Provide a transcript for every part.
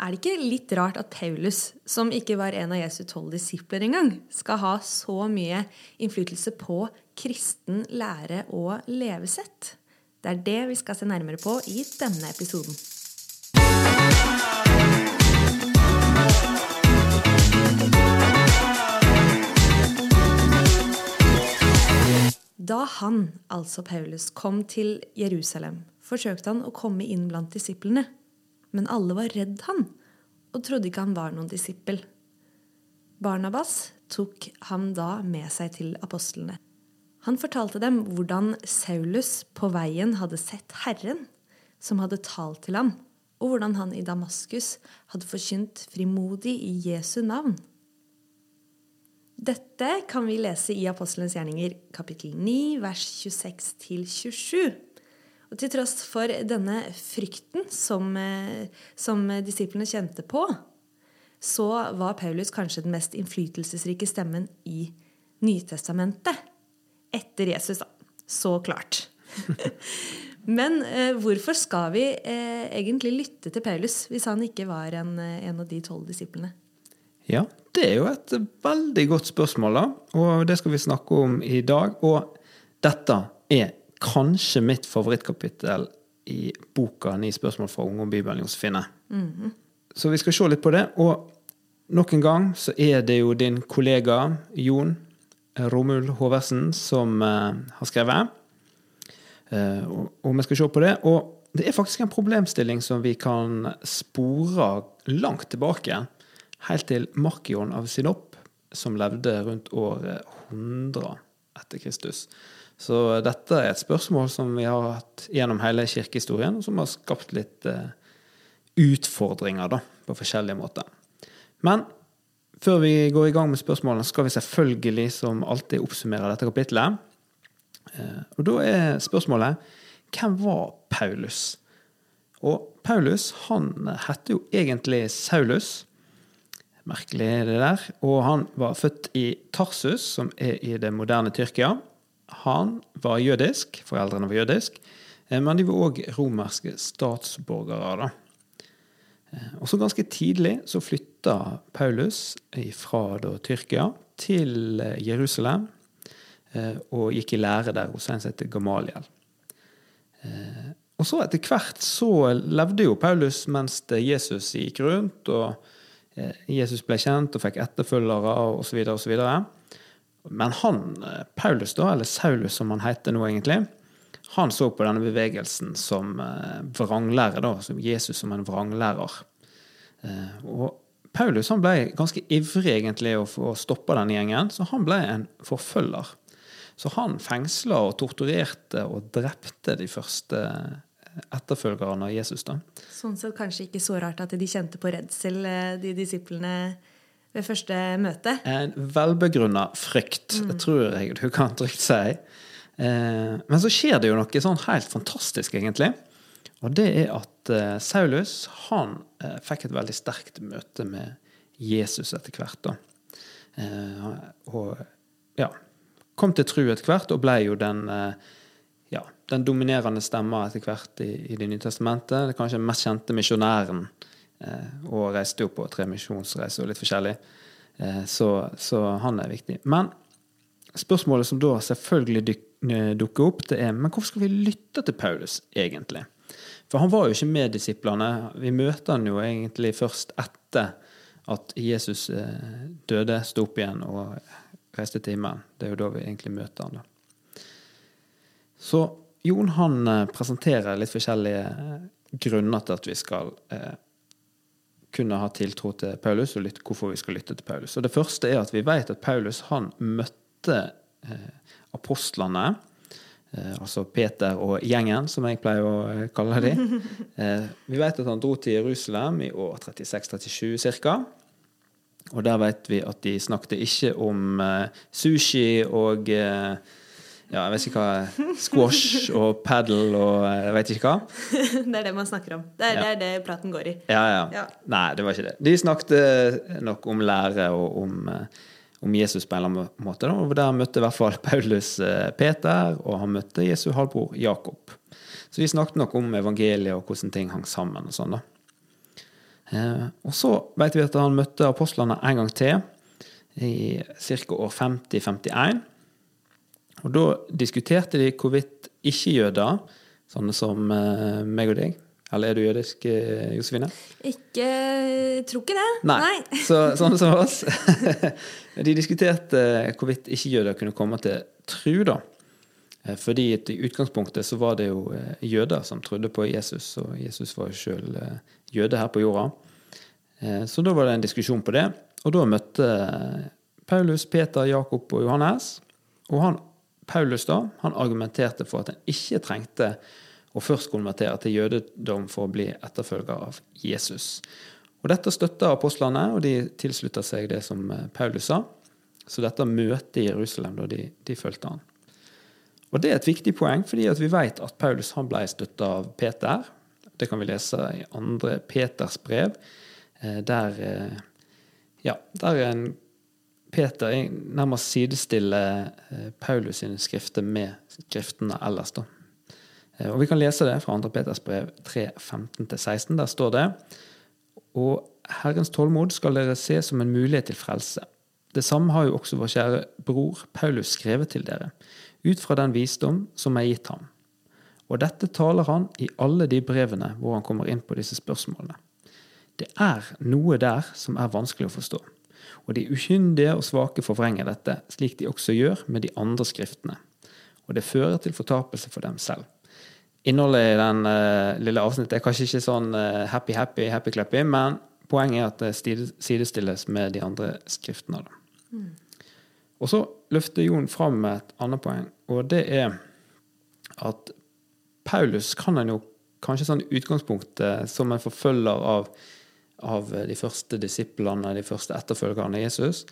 Er det ikke litt rart at Paulus, som ikke var en av Jesu tolv disipler engang, skal ha så mye innflytelse på kristen lære og levesett? Det er det vi skal se nærmere på i denne episoden. Da han, altså Paulus, kom til Jerusalem, forsøkte han å komme inn blant disiplene. Men alle var redd han og trodde ikke han var noen disippel. Barnabas tok ham da med seg til apostlene. Han fortalte dem hvordan Saulus på veien hadde sett Herren, som hadde talt til ham, og hvordan han i Damaskus hadde forkynt frimodig i Jesu navn. Dette kan vi lese i Apostelens gjerninger kapittel 9, vers 26-27. Og til tross for denne frykten som, eh, som disiplene kjente på, så var Paulus kanskje den mest innflytelsesrike stemmen i Nytestamentet. Etter Jesus, da. Så klart. Men eh, hvorfor skal vi eh, egentlig lytte til Paulus hvis han ikke var en, eh, en av de tolv disiplene? Ja, det er jo et veldig godt spørsmål, da. Og det skal vi snakke om i dag. Og dette er kanskje mitt favorittkapittel i boka 'Ni spørsmål fra Ungdombibelen' Josefine. Mm -hmm. Så vi skal se litt på det. Og nok en gang så er det jo din kollega Jon Romul Håversen som uh, har skrevet. Uh, og, og vi skal se på det. Og det er faktisk en problemstilling som vi kan spore langt tilbake. Helt til Markion av Sinop, som levde rundt år 100 etter Kristus. Så dette er et spørsmål som vi har hatt gjennom hele kirkehistorien, og som har skapt litt eh, utfordringer da, på forskjellige måter. Men før vi går i gang med spørsmålene, skal vi selvfølgelig som alltid oppsummere dette kapitlet. Eh, og da er spørsmålet hvem var Paulus? Og Paulus han heter jo egentlig Saulus. Merkelig det der. Og han var født i Tarsus, som er i det moderne Tyrkia. Han var jødisk, foreldrene var jødisk, eh, men de var òg romerske statsborgere. da. Eh, og så Ganske tidlig så flytta Paulus fra da, Tyrkia til eh, Jerusalem og gikk i lære der hos en som heter Gamaliel. Og så Etter hvert så levde jo Paulus mens Jesus gikk rundt, og Jesus ble kjent og fikk etterfølgere osv. osv. Men han, eh, Paulus, da, eller Saulus som han heter nå egentlig, han så på denne bevegelsen som vranglærer, da, som Jesus som en vranglærer. Eh, og Paulus han ble ganske ivrig egentlig å få stoppa denne gjengen, så han ble en forfølger. Så han fengsla og torturerte og drepte de første etterfølgerne av Jesus. da. Sånn sett kanskje ikke så rart at de kjente på redsel, de disiplene ved første møte? En velbegrunna frykt, mm. tror jeg du kan trygt si. Eh, men så skjer det jo noe sånn helt fantastisk, egentlig. Og det er at eh, Saulus han eh, fikk et veldig sterkt møte med Jesus etter hvert. da. Og ja, kom til tru etter hvert, og ble jo den ja, den dominerende stemma etter hvert i, i Det nye testamentet. Det kanskje mest kjente misjonæren Eh, og reiste jo på tre misjonsreiser og litt forskjellig. Eh, så, så, han er viktig. Men spørsmålet som da selvfølgelig eh, dukker opp, det er men hvorfor skal vi lytte til Paulus egentlig? For han var jo ikke med disiplene. Vi møter han jo egentlig først etter at Jesus døde, sto opp igjen og reiste til himmelen. Det er jo da vi egentlig møter han. da. Så Jon han presenterer litt forskjellige grunner til at vi skal kunne ha tiltro til Paulus, og litt hvorfor vi skal lytte til Paulus. Og Det første er at vi vet at Paulus han møtte eh, apostlene, eh, altså Peter og gjengen, som jeg pleier å eh, kalle dem. Eh, vi vet at han dro til Jerusalem i år 36-37 ca. Og der vet vi at de snakket ikke om eh, sushi og eh, ja, jeg vet ikke hva Squash og paddle og jeg vet ikke hva. det er det man snakker om. Det er, ja. det, er det, praten går i. Ja, ja, ja, Nei, det var ikke det. De snakket nok om lære og om, eh, om Jesus på en eller annen måte. Og der møtte i hvert fall Paulus eh, Peter, og han møtte Jesu halvbror Jakob. Så de snakket nok om evangeliet og hvordan ting hang sammen og sånn, da. Eh, og så vet vi at han møtte apostlene en gang til, i ca. år 50-51. Og da diskuterte de hvorvidt ikke-jøder, sånne som eh, meg og deg Eller er du jødisk, eh, Josefine? Ikke Tror ikke det. Nei. Så, sånne som oss. de diskuterte hvorvidt ikke-jøder kunne komme til tru, da. Eh, fordi i utgangspunktet så var det jo eh, jøder som trodde på Jesus, og Jesus var jo sjøl eh, jøde her på jorda. Så da var det en diskusjon på det. Og da møtte Paulus, Peter, Jakob og Johannes. Og han, Paulus da, han argumenterte for at en ikke trengte å først konvertere til jødedom for å bli etterfølger av Jesus. Og Dette støtter apostlene, og de tilslutta seg det som Paulus sa. Så dette møtet i Jerusalem, da de, de fulgte han. Og Det er et viktig poeng, fordi vi vet at Paulus han ble støtta av Peter. Det kan vi lese i andre Peters brev, eh, der eh, ja, der en Peter nærmest sidestiller eh, Paulus sine skrifter med skriftene ellers. da. Og Vi kan lese det fra 2. Peters brev 3, 15-16. Der står det Og Herrens tålmod skal dere se som en mulighet til frelse. Det samme har jo også vår kjære bror Paulus skrevet til dere, ut fra den visdom som er gitt ham. Og dette taler han i alle de brevene hvor han kommer inn på disse spørsmålene. Det er noe der som er vanskelig å forstå, og de ukyndige og svake forvrenger dette, slik de også gjør med de andre skriftene, og det fører til fortapelse for dem selv. Innholdet i den uh, lille avsnittet er kanskje ikke sånn uh, happy, happy, happy clappy, men poenget er at det sidestilles med de andre skriftene. Mm. Og så løfter Jon fram et annet poeng, og det er at Paulus kan en jo kanskje sånn utgangspunktet som en forfølger av, av de første disiplene, de første etterfølgerne av Jesus.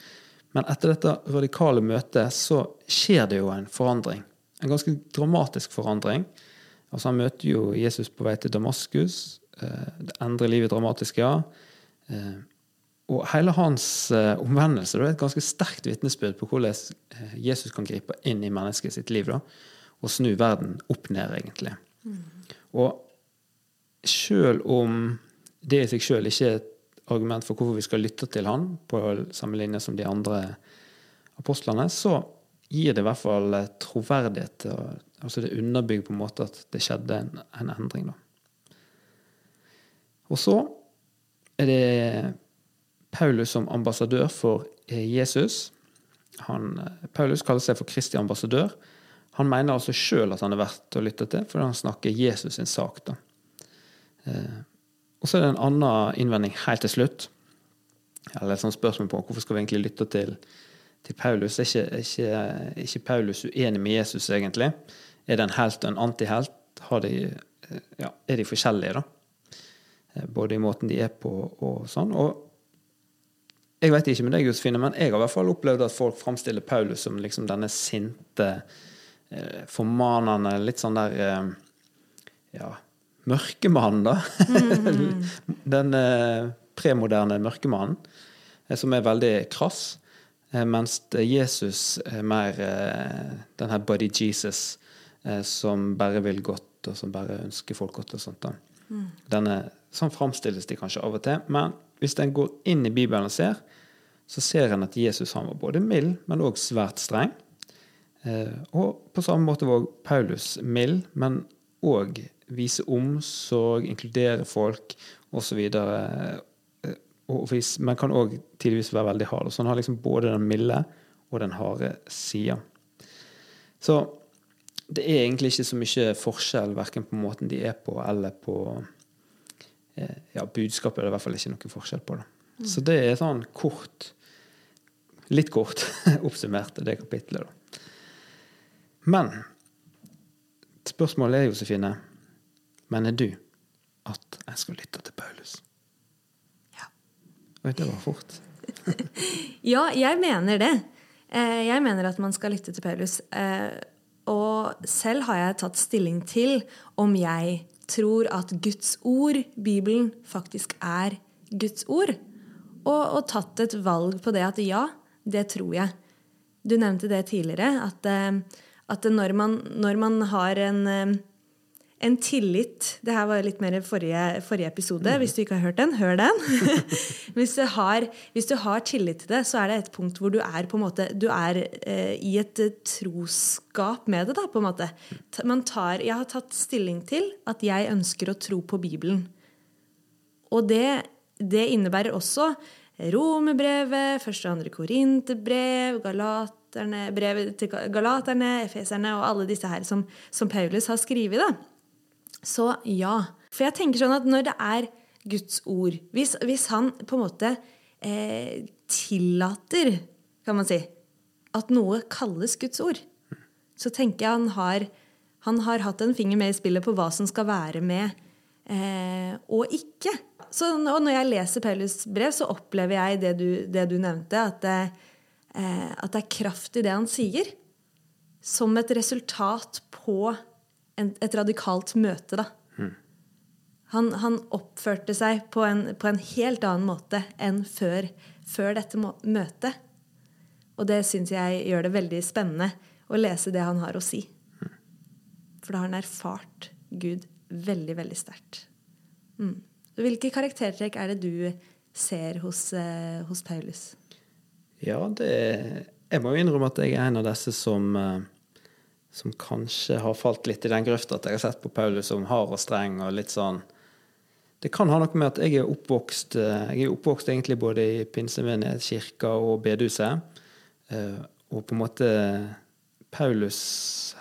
Men etter dette radikale møtet så skjer det jo en forandring. En ganske dramatisk forandring. Altså Han møter jo Jesus på vei til Damaskus. Eh, det endrer livet dramatisk, ja. Eh, og hele hans omvendelse det er et ganske sterkt vitnesbyrd på hvordan Jesus kan gripe inn i mennesket sitt liv da, og snu verden opp ned, egentlig. Mm. Og sjøl om det i seg sjøl ikke er et argument for hvorfor vi skal lytte til han, på samme linje som de andre apostlene, så gir det i hvert fall troverdighet. Altså Det underbygger på en måte at det skjedde en, en endring. da. Og så er det Paulus som ambassadør for eh, Jesus. Han, eh, Paulus kaller seg for Kristi ambassadør. Han mener altså sjøl at han er verdt å lytte til, fordi han snakker Jesus sin sak. da. Eh, og så er det en annen innvending helt til slutt. Eller et sånt spørsmål på hvorfor skal vi egentlig lytte til, til Paulus. Er ikke, er, ikke, er ikke, Paulus uenig med Jesus, egentlig? Er det en helt og en antihelt? De, ja, er de forskjellige, da? Både i måten de er på og sånn. Og jeg vet ikke med deg, Josefine, men jeg har i hvert fall opplevd at folk framstiller Paulus som liksom denne sinte, eh, formanende, litt sånn der eh, Ja, mørkemannen, da. Mm. Den eh, premoderne mørkemannen, eh, som er veldig krass. Eh, mens Jesus er mer den her body Jesus, som bare vil godt, og som bare ønsker folk godt og sånt. da. Mm. Denne, sånn framstilles de kanskje av og til. men hvis en går inn i Bibelen og ser, så ser en at Jesus han var både mild, men òg svært streng. Eh, og på samme måte var Paulus mild, men òg vise omsorg, inkludere folk osv. Eh, men kan òg tidvis være veldig hard. Så han har liksom både den milde og den harde sida. Så det er egentlig ikke så mye forskjell verken på måten de er på, eller på eh, ja, budskapet er det i hvert fall ikke noen forskjell på. Mm. Så det er sånn kort Litt kort oppsummert det kapitlet, da. Men spørsmålet er, Josefine, mener du at jeg skal lytte til Paulus? Ja. Oi, det var fort. ja, jeg mener det. Eh, jeg mener at man skal lytte til Paulus. Eh, og selv har jeg tatt stilling til om jeg tror at Guds ord, Bibelen, faktisk er Guds ord. Og, og tatt et valg på det at ja, det tror jeg. Du nevnte det tidligere, at, eh, at når, man, når, man, har en, en tillit Det her var litt mer forrige, forrige episode. Hvis du ikke har hørt den, hør den. hvis, du har, hvis, du har, tillit til det, så er det et punkt hvor du er på en måte Du er eh, i et eh, troskap med det, da, på en måte. Man tar, jeg har tatt stilling til at jeg ønsker å tro på Bibelen. Og det, det innebærer også Romerbrevet, første og andre Korinterbrev, Galaterne, brevet til Galaterne, Efeserne og alle disse her som, som Paulus har skrevet. Så ja. For jeg tenker sånn at når det er Guds ord Hvis, hvis han på en måte eh, tillater, kan man si, at noe kalles Guds ord, så tenker jeg han har, han har hatt en finger med i spillet på hva som skal være med eh, og ikke. Så når jeg leser Paulus brev, så opplever jeg det du, det du nevnte, at det, eh, at det er kraft i det han sier. Som et resultat på en, et radikalt møte, da. Mm. Han, han, oppførte seg på en, på en, helt annen måte enn før, før dette møtet. Og det syns jeg gjør det veldig spennende å lese det han har å si. Mm. For da har han erfart Gud veldig, veldig sterkt. Mm. Hvilke karaktertrekk er det du ser hos, eh, hos Paulus? Ja, det Jeg må jo innrømme at jeg er en av disse som eh, som kanskje har falt litt i den grøfta at jeg har sett på Paulus som hard og streng og litt sånn Det kan ha noe med at jeg er oppvokst eh, Jeg er oppvokst egentlig både i pinsemenighet, kirka og bedehuset. Eh, og på en måte Paulus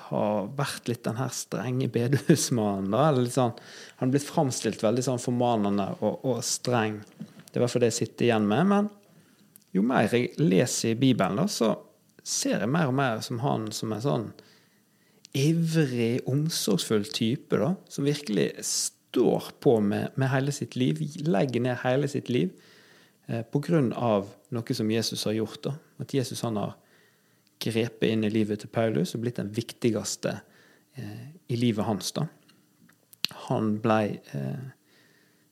har vært litt den her strenge bedehusmannen. eller sånn, Han er blitt framstilt veldig sånn formanende og, og streng. Det er i hvert fall det jeg sitter igjen med. Men jo mer jeg leser i Bibelen, da, så ser jeg mer og mer som han som en sånn ivrig, omsorgsfull type da, som virkelig står på med, med, hele sitt liv, legger ned hele sitt liv eh, pga. noe som Jesus har gjort. da, At Jesus han har grepet inn i livet til Paulus og blitt den viktigste eh, i livet hans. da. Han blei eh,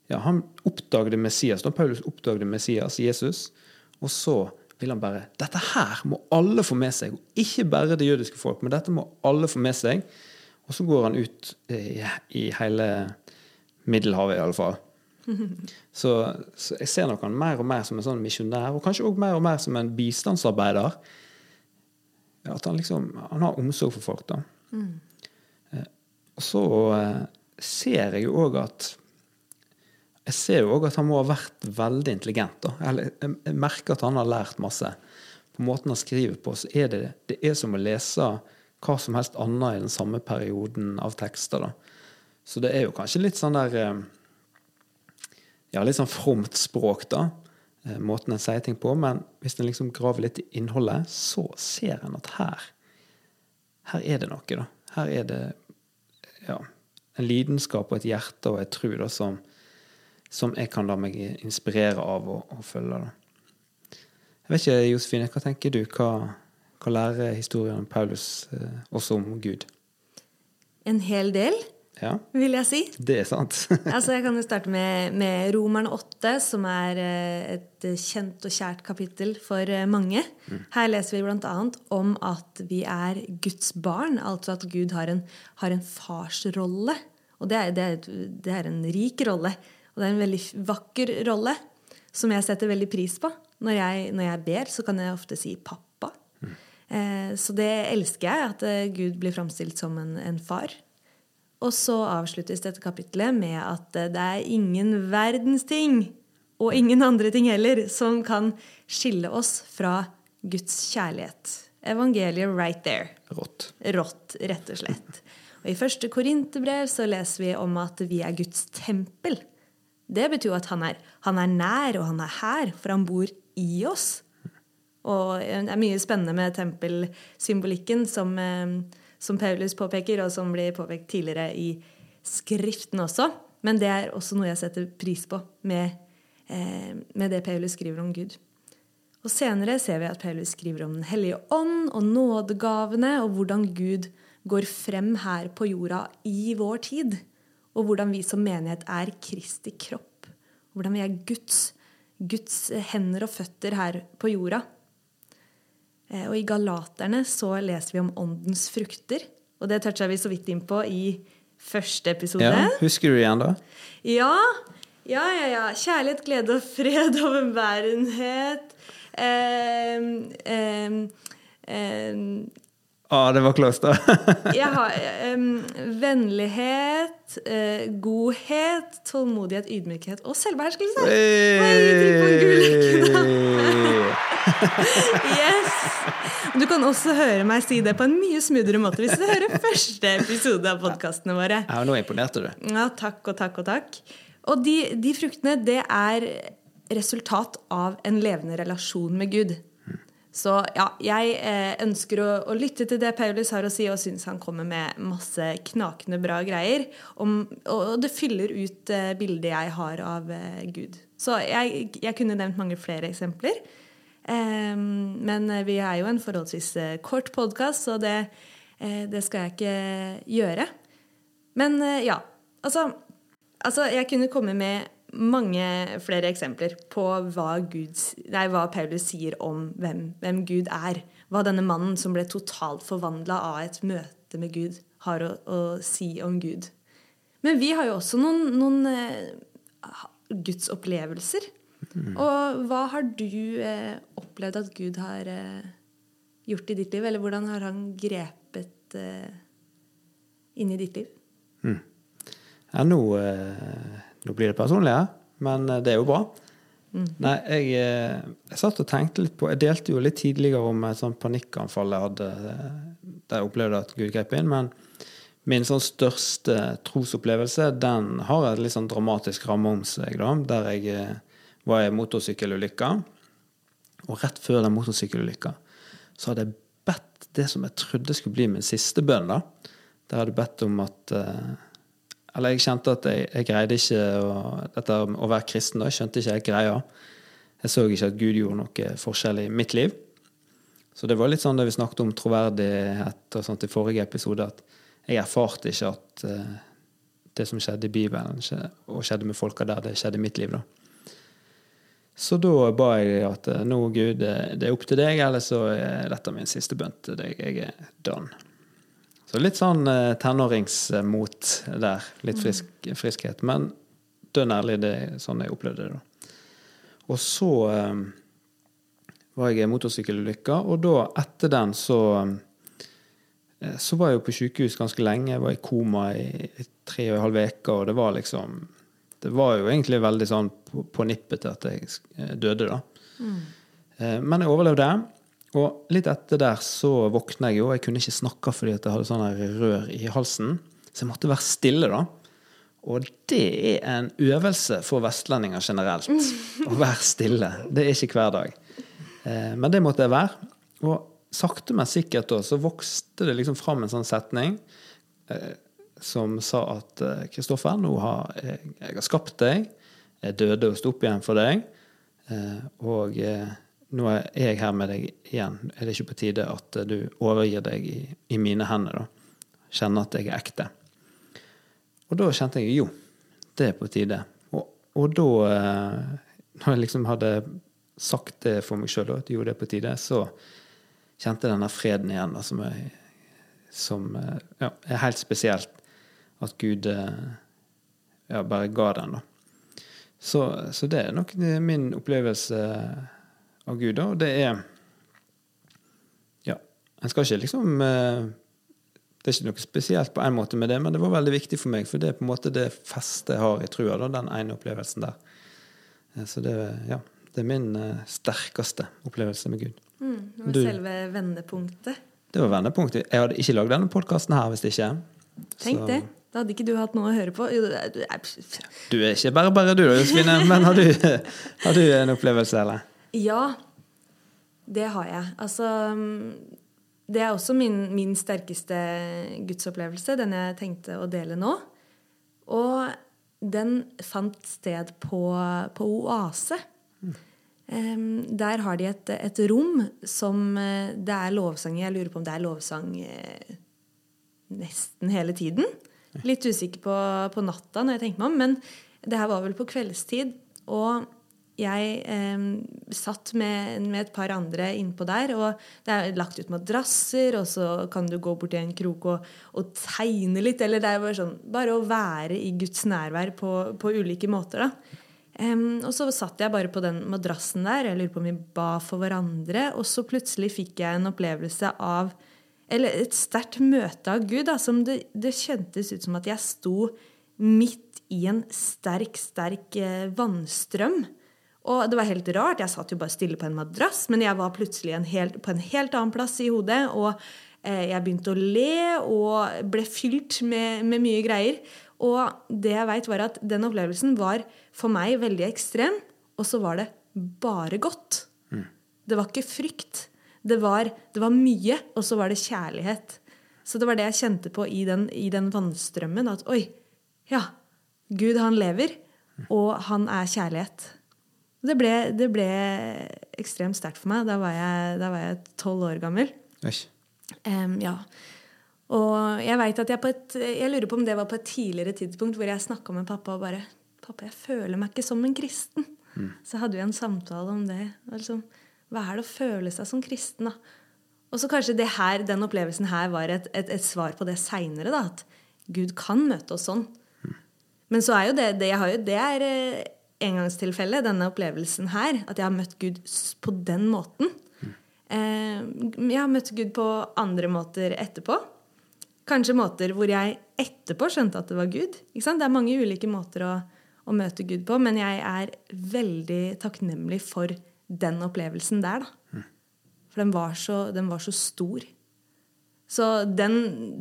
ja, Han oppdaget Messias. da, Paulus oppdaget Messias, Jesus, og så vil han bare Dette her må alle få med seg. Ikke bare det jødiske folk, men dette må alle få med seg. Og så går han ut i, i hele Middelhavet, i alle fall. Så, så, jeg ser nok han mer og mer som en sånn misjonær, og kanskje også mer og mer som en bistandsarbeider. At han liksom Han har omsorg for folk, da. Mm. Eh, og så eh, ser jeg jo òg at jeg ser jo òg at han må ha vært veldig intelligent. Da. Jeg merker at han har lært masse. På måten han skriver på, så er det, det er som å lese hva som helst annet i den samme perioden av tekster. Da. Så det er jo kanskje litt sånn der eh, Ja, litt sånn fromt språk, da. Eh, måten en sier ting på. Men hvis en liksom graver litt i innholdet, så ser en at her her er det noe, da. Her er det ja, en lidenskap og et hjerte og et tro da, som, som jeg kan la meg inspirere av og, og følge. Da. Jeg vet ikke, Josefine, hva tenker du? Hva, hva lærer historien om Paulus eh, også om Gud? En hel del, ja. vil jeg si. Det er sant. altså, jeg kan jo starte med, med Romerne 8, som er eh, et kjent og kjært kapittel for eh, mange. Mm. Her leser vi bl.a. om at vi er Guds barn, altså at Gud har en, har en farsrolle. Og det er, det, er, det er en rik rolle. Og det er en veldig vakker rolle som jeg setter veldig pris på. Når jeg, når jeg ber, så kan jeg ofte si 'pappa'. Mm. Eh, så det elsker jeg, at eh, Gud blir framstilt som en, en, far. Og så avsluttes dette kapitlet med at eh, det er ingen verdens ting, og ingen andre ting heller, som kan skille oss fra Guds kjærlighet. Evangeliet right there. Rått. Rått, rett og slett. Og I første Korinterbrev så leser vi om at vi er Guds tempel. Det betyr at han er, han er nær, og han er her, for han bor i oss. Og det er mye spennende med tempelsymbolikken som, eh, som Paulus påpeker, og som blir påpekt tidligere i Skriften også. Men det er også noe jeg setter pris på med, eh, med det Paulus skriver om Gud. Og Senere ser vi at Paulus skriver om Den hellige ånd og nådegavene, og hvordan Gud går frem her på jorda i vår tid og hvordan vi som menighet er Kristi kropp. Hvordan vi er Guds, Guds hender og føtter her på jorda. Eh, og I Galaterne så leser vi om åndens frukter. Og det toucha vi så vidt inn på i første episode. Ja, Husker du igjen, da? Ja. Ja, ja, ja. Kjærlighet, glede og fred, overbærenhet eh, eh, eh, Ah, det var close, da. Jeg har um, vennlighet, uh, godhet, tålmodighet, ydmykhet og selvbeherskelse. Yes! Du kan også høre meg si det på en mye smoothere måte hvis du hører første episode av podkastene våre. Ja, nå imponerte du. Ja, takk og takk og takk. Og de, de fruktene, det er resultat av en levende relasjon med Gud. Så ja, jeg eh, ønsker å, å, lytte til det Paulus har å si, og syns han kommer med masse knakende bra greier. Om, og, det fyller ut eh, bildet jeg har av eh, Gud. Så jeg, jeg, kunne nevnt mange flere eksempler. Ehm, men vi er jo en forholdsvis kort podkast, så det, det, skal jeg ikke gjøre. Men ja, altså, altså Jeg kunne komme med mange flere eksempler på hva, Gud, nei, hva Paulus sier om hvem, hvem, Gud er. Hva denne mannen som ble totalt forvandla av et møte med Gud, har å, å, si om Gud. Men vi har jo også noen, noen eh, gudsopplevelser. Mm. Og hva har du uh, opplevd at Gud har uh, gjort i ditt liv? Eller hvordan har han grepet uh, inn i ditt liv? Mm. Ja, nå nå blir det personlig men eh, det er jo bra. Mm. Nei, jeg, eh, jeg, satt og tenkte litt på Jeg delte jo litt tidligere om et sånt panikkanfall jeg hadde eh, der jeg opplevde at Gud grep inn. Men min sånn største trosopplevelse den har et litt sånn dramatisk ramme om seg. da, Der jeg var i motorsykkelulykka. Og rett før den motorsykkelulykka så hadde jeg bedt det som jeg trodde skulle bli min siste bønn. da. Der hadde jeg bedt om at eller jeg kjente at jeg, jeg greide ikke å, dette å være kristen. da, Jeg skjønte ikke helt greia. Jeg så ikke at Gud gjorde noe forskjell i mitt liv. Så det var litt sånn det vi snakket om troverdighet og sånt i forrige episode, at jeg erfarte ikke at uh, det som skjedde i Bibelen, og skjedde med folka der, det skjedde i mitt liv. da. Så da ba jeg at uh, nå, Gud, det er opp til deg, eller så er dette min siste bønn til deg. Jeg er done. Så litt sånn eh, tenåringsmot der. Litt frisk, friskhet. Men dønn ærlig, det er sånn jeg opplevde det. da. Og så eh, var jeg i motorsykkelulykka, og da, etter den, så eh, så var jeg jo på sykehus ganske lenge. Jeg var i koma i, tre og en halv uke, og det var liksom Det var jo egentlig veldig sånn på, på nippet til at jeg døde, da. Mm. Men jeg overlevde. Og litt etter der så våkna jeg jo, jeg kunne ikke snakke fordi jeg hadde sånn rør i halsen. Så jeg måtte være stille, da. Og det er en øvelse for vestlendinger generelt. Å være stille. Det er ikke hver dag. Eh, men det måtte jeg være. Og sakte, men sikkert da, så vokste det liksom fram en sånn setning eh, som sa at Kristoffer, nå har jeg, jeg har skapt deg. Jeg døde og sto opp igjen for deg. og nå er jeg her med deg igjen. Er det ikke på tide at du overgir deg i, i mine hender? da? Kjenner at jeg er ekte. Og da kjente jeg jo, det er på tide. Og, og da, eh, når jeg liksom hadde sagt det for meg sjøl, at jo, det er på tide, så kjente jeg denne freden igjen, da, som, er, som eh, ja, er helt spesielt. At Gud eh, ja, bare ga den, da. Så, så det er nok min opplevelse av Gud. Og det er Ja, en skal ikke liksom eh, Det er ikke noe spesielt på en måte med det, men det var veldig viktig for meg, for det er på en måte det festet jeg har i trua, da, den ene opplevelsen der. Eh, så det, ja, det er min eh, sterkeste opplevelse med Gud. Mm, det var du, selve vendepunktet. Det var vendepunktet. Jeg hadde ikke lagd denne podkasten her hvis det ikke. Tenk så. det. Da hadde ikke du hatt noe å høre på. Du er ikke bare bare du, Josefine. Men har du, har du en opplevelse, eller? Ja, det har jeg. Altså Det er også min, min sterkeste gudsopplevelse, den jeg tenkte å dele nå. Og den fant sted på, på Oase. Mm. Um, der har de et, et, rom som eh, det er lovsang i. Jeg lurer på om det er lovsang eh, nesten hele tiden. Litt usikker på, på, natta når jeg tenker meg om, men det her var vel på kveldstid. Og jeg eh, satt med, med, et par andre innpå der. Og det er lagt ut madrasser, og så kan du gå bort til en krok og, og tegne litt. Eller det er bare sånn Bare å være i Guds nærvær på, på ulike måter, da. Um, og så satt jeg bare på den madrassen der. Jeg lurer på om vi ba for hverandre. Og så plutselig fikk jeg en opplevelse av Eller et sterkt møte av Gud. Da, som det, det kjentes ut som at jeg sto midt i en sterk, sterk eh, vannstrøm. Og det var helt rart. Jeg satt jo bare stille på en madrass, men jeg var plutselig en helt, på en helt annen plass i hodet. Og eh, jeg begynte å le og ble fylt med, med mye greier. Og det jeg veit, var at den opplevelsen var for meg veldig ekstrem, og så var det bare godt. Mm. Det var ikke frykt. Det var, det var, mye, og så var det kjærlighet. Så det var det jeg kjente på i den, i den vannstrømmen. At oi, ja, Gud han lever, og han er kjærlighet. Det ble, det ble ekstremt sterkt for meg. Da var jeg tolv år gammel. Um, ja. Og jeg vet at jeg på et Jeg lurer på om det var på et tidligere tidspunkt hvor jeg snakka med pappa og bare 'Pappa, jeg føler meg ikke som en kristen.' Mm. Så hadde vi en samtale om det. Altså, hva er det å føle seg som kristen, da? Og så kanskje her, den opplevelsen her var et, et, et svar på det seinere. At Gud kan møte oss sånn. Men så er jo det Det, jo, det er eh, engangstilfelle, denne opplevelsen her. At jeg har møtt Gud på den måten. Eh, jeg har møtt Gud på andre måter etterpå. Kanskje måter hvor jeg etterpå skjønte at det var Gud. Det er mange ulike måter å, å, møte Gud på, men jeg er veldig takknemlig for den opplevelsen der. Da. For den var, så, den var så stor. Så den,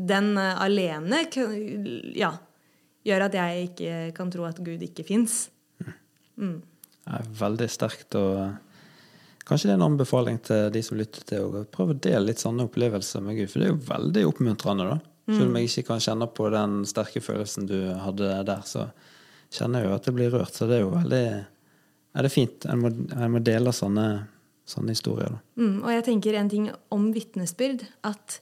den alene ja, gjør at jeg ikke kan tro at Gud ikke fins. Mm. Det er veldig sterkt. og Kanskje det er en anbefaling til de som lytter til å prøve å dele litt sånne opplevelser med Gud. For det er jo veldig oppmuntrende. da. Selv om jeg ikke kan kjenne på den sterke følelsen du hadde der, så kjenner jeg jo at det blir rørt. Så det er jo veldig er det fint. En må, en må dele sånne, sånne historier. Mm, og jeg tenker en ting om vitnesbyrd. At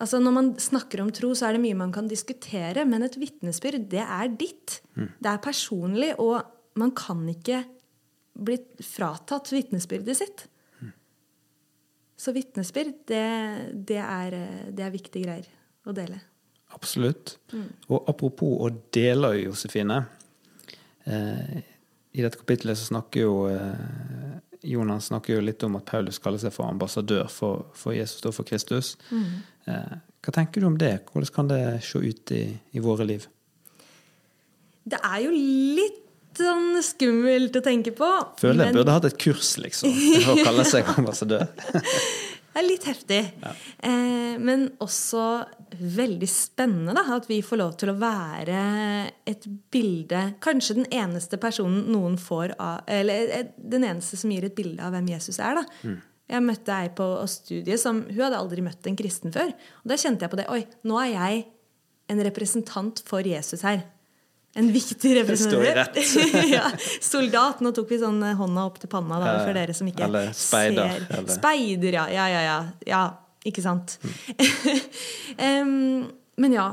Altså Når man snakker om tro, så er det mye man kan diskutere, men et vitnesbyrd, det er ditt. Mm. Det er personlig, og man kan ikke bli fratatt vitnesbyrdet sitt. Mm. Så vitnesbyrd, det, det, er, det, er, viktige greier å dele. Absolutt. Mm. Og apropos å dele, Josefine. Eh, I dette kapitlet så snakker jo eh, Jonas snakker jo litt om at Paulus kaller seg for ambassadør for, for Jesus og for Kristus. Mm. Eh, hva tenker du om det? Hvordan kan det se ut i, i våre liv? Det er jo litt sånn skummelt å tenke på. Føler jeg men... burde hatt et kurs, liksom, for å kalle seg ambassadør. Det er litt heftig. Ja. Eh, men også veldig spennende da, at vi får lov til å være et bilde Kanskje den eneste personen noen får av Eller eh, den eneste som gir et bilde av hvem Jesus er. da. Mm. Jeg møtte ei på studiet som hun hadde aldri møtt en kristen før. Og da kjente jeg på det. Oi, nå er jeg en representant for Jesus her. En viktig representant. ja, soldat. Nå tok vi sånn eh, hånda opp til panna da, for dere som ikke eller speider, ser. Eller. Speider, ja. Ja, ja, ja. ja ikke sant? um, men ja.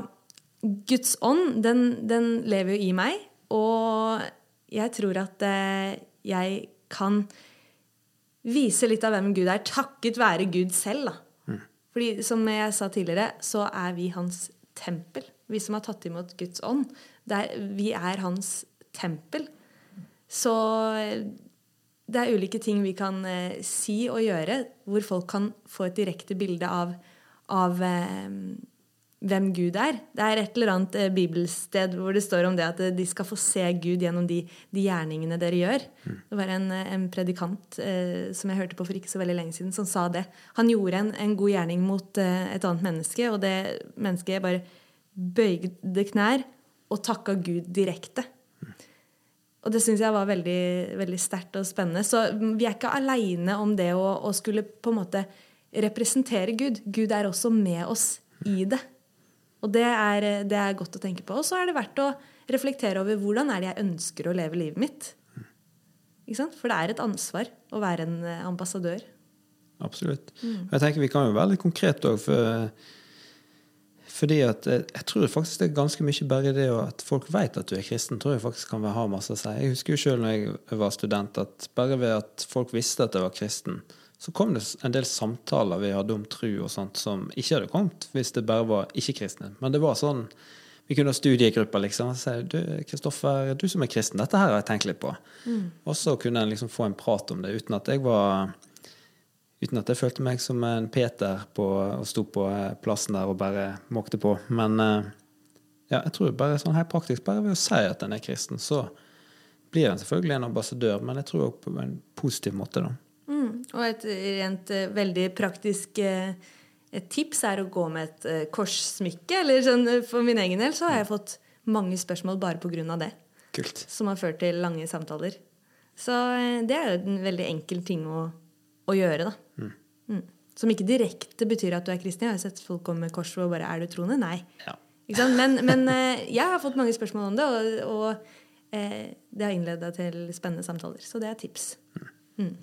Guds ånd, den, den, lever jo i meg. Og jeg tror at uh, jeg kan vise litt av hvem Gud er, takket være Gud selv. da. Mm. Fordi som jeg sa tidligere, så er vi hans tempel. Vi som har tatt imot Guds ånd. Der, vi er hans tempel. Så det er ulike ting vi kan eh, si og gjøre hvor folk kan få et direkte bilde av, av eh, hvem Gud er. Det er et eller annet eh, bibelsted hvor det står om det at de skal få se Gud gjennom de, de gjerningene dere gjør. Mm. Det var en, en predikant eh, som jeg hørte på for ikke så veldig lenge siden, som sa det. Han gjorde en, en god gjerning mot eh, et annet menneske, og det mennesket bare bøyde knær og takka Gud direkte. Og det syns jeg var veldig, veldig sterkt og spennende. Så vi er ikke aleine om det å, å, skulle på en måte representere Gud. Gud er også med oss i det. Og det er, det er godt å tenke på. Og så er det verdt å reflektere over hvordan er det jeg ønsker å leve livet mitt. For det er et ansvar å være en eh, ambassadør. Absolutt. Mm. Jeg tenker Vi kan jo være litt konkrete òg. For Fordi at eh, jeg tror faktisk det er ganske mye bare det at folk vet at du er kristen, tror jeg faktisk kan ha masse å si. Jeg husker jo sjøl når jeg var student, at bare ved at folk visste at jeg var kristen, så kom det en del samtaler vi hadde om tru og sånt som ikke hadde kommet hvis det bare var ikke-kristne. Men det var sånn Vi kunne ha studiegrupper, liksom. Og si du, Kristoffer, du som er kristen, dette her har jeg tenkt litt på. Mm. Og så kunne en liksom få en prat om det uten at jeg var Uten at jeg følte meg som en Peter på, og sto på plassen der og bare måkte på. Men eh, ja, jeg tror bare sånn helt praktisk, bare ved å si at en er kristen, så blir en selvfølgelig en ambassadør, men jeg tror også på en positiv måte, da. Mm. Og et rent uh, veldig praktisk et tips er å gå med et korssmykke. Eller sånn, for min egen del så har jeg fått mange spørsmål bare pga. det. Kult. Som har ført til lange samtaler. Så det er jo en veldig enkel ting å, å gjøre, da. Mm. Som ikke direkte betyr at du er kristen. Jeg har sett folk komme med kors og bare 'Er du troende?' Nei. Ja. Men, men jeg har fått mange spørsmål om det, og, og eh, det har innleda til spennende samtaler. Så det er tips. Mm. mm.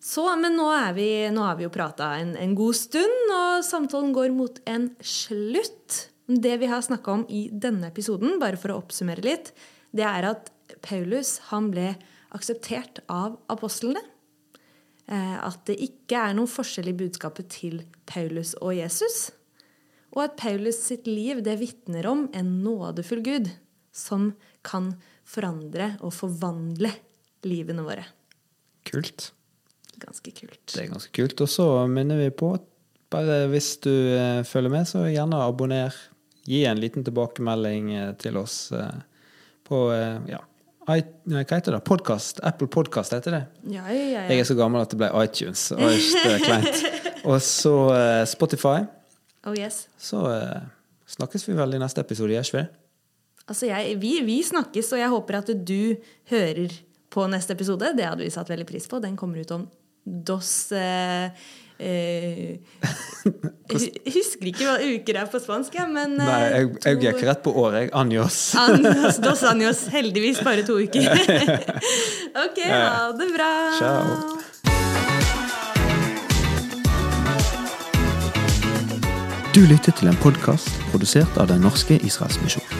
Så, men nå, vi, nå har vi jo prata en, en, god stund, og samtalen går mot en slutt. Det vi har snakka om i denne episoden, bare for å oppsummere litt, det er at Paulus han ble akseptert av apostlene. Eh, at det ikke er noen forskjell i budskapet til Paulus og Jesus. Og at Paulus sitt liv det vitner om en nådefull Gud som kan forandre og forvandle livene våre. Kult ganske kult. Det er ganske kult. Og så minner vi på at bare hvis du eh, følger med, så gjerne abonner. Gi en liten tilbakemelding eh, til oss på ja, I, hva heter det? Podcast. Apple Podcast heter det. Ja, ja, ja. Jeg er så gammel at det ble iTunes. Og så uh, Spotify. Oh yes. Så uh, snakkes vi vel i neste episode, gjør vi? Altså, jeg, vi, vi snakkes, og jeg håper at du hører på neste episode. Det hadde vi satt veldig pris på. Den kommer ut om dos eh, eh, Husker ikke hva uker er på spansk, men Nei, jeg, jeg gikk rett på året, jeg. Anjos. Anjos, dos anjos. Heldigvis bare to uker. ok, ha det bra. Ciao. Du lyttet til en podkast produsert av Den norske Israelsmisjon.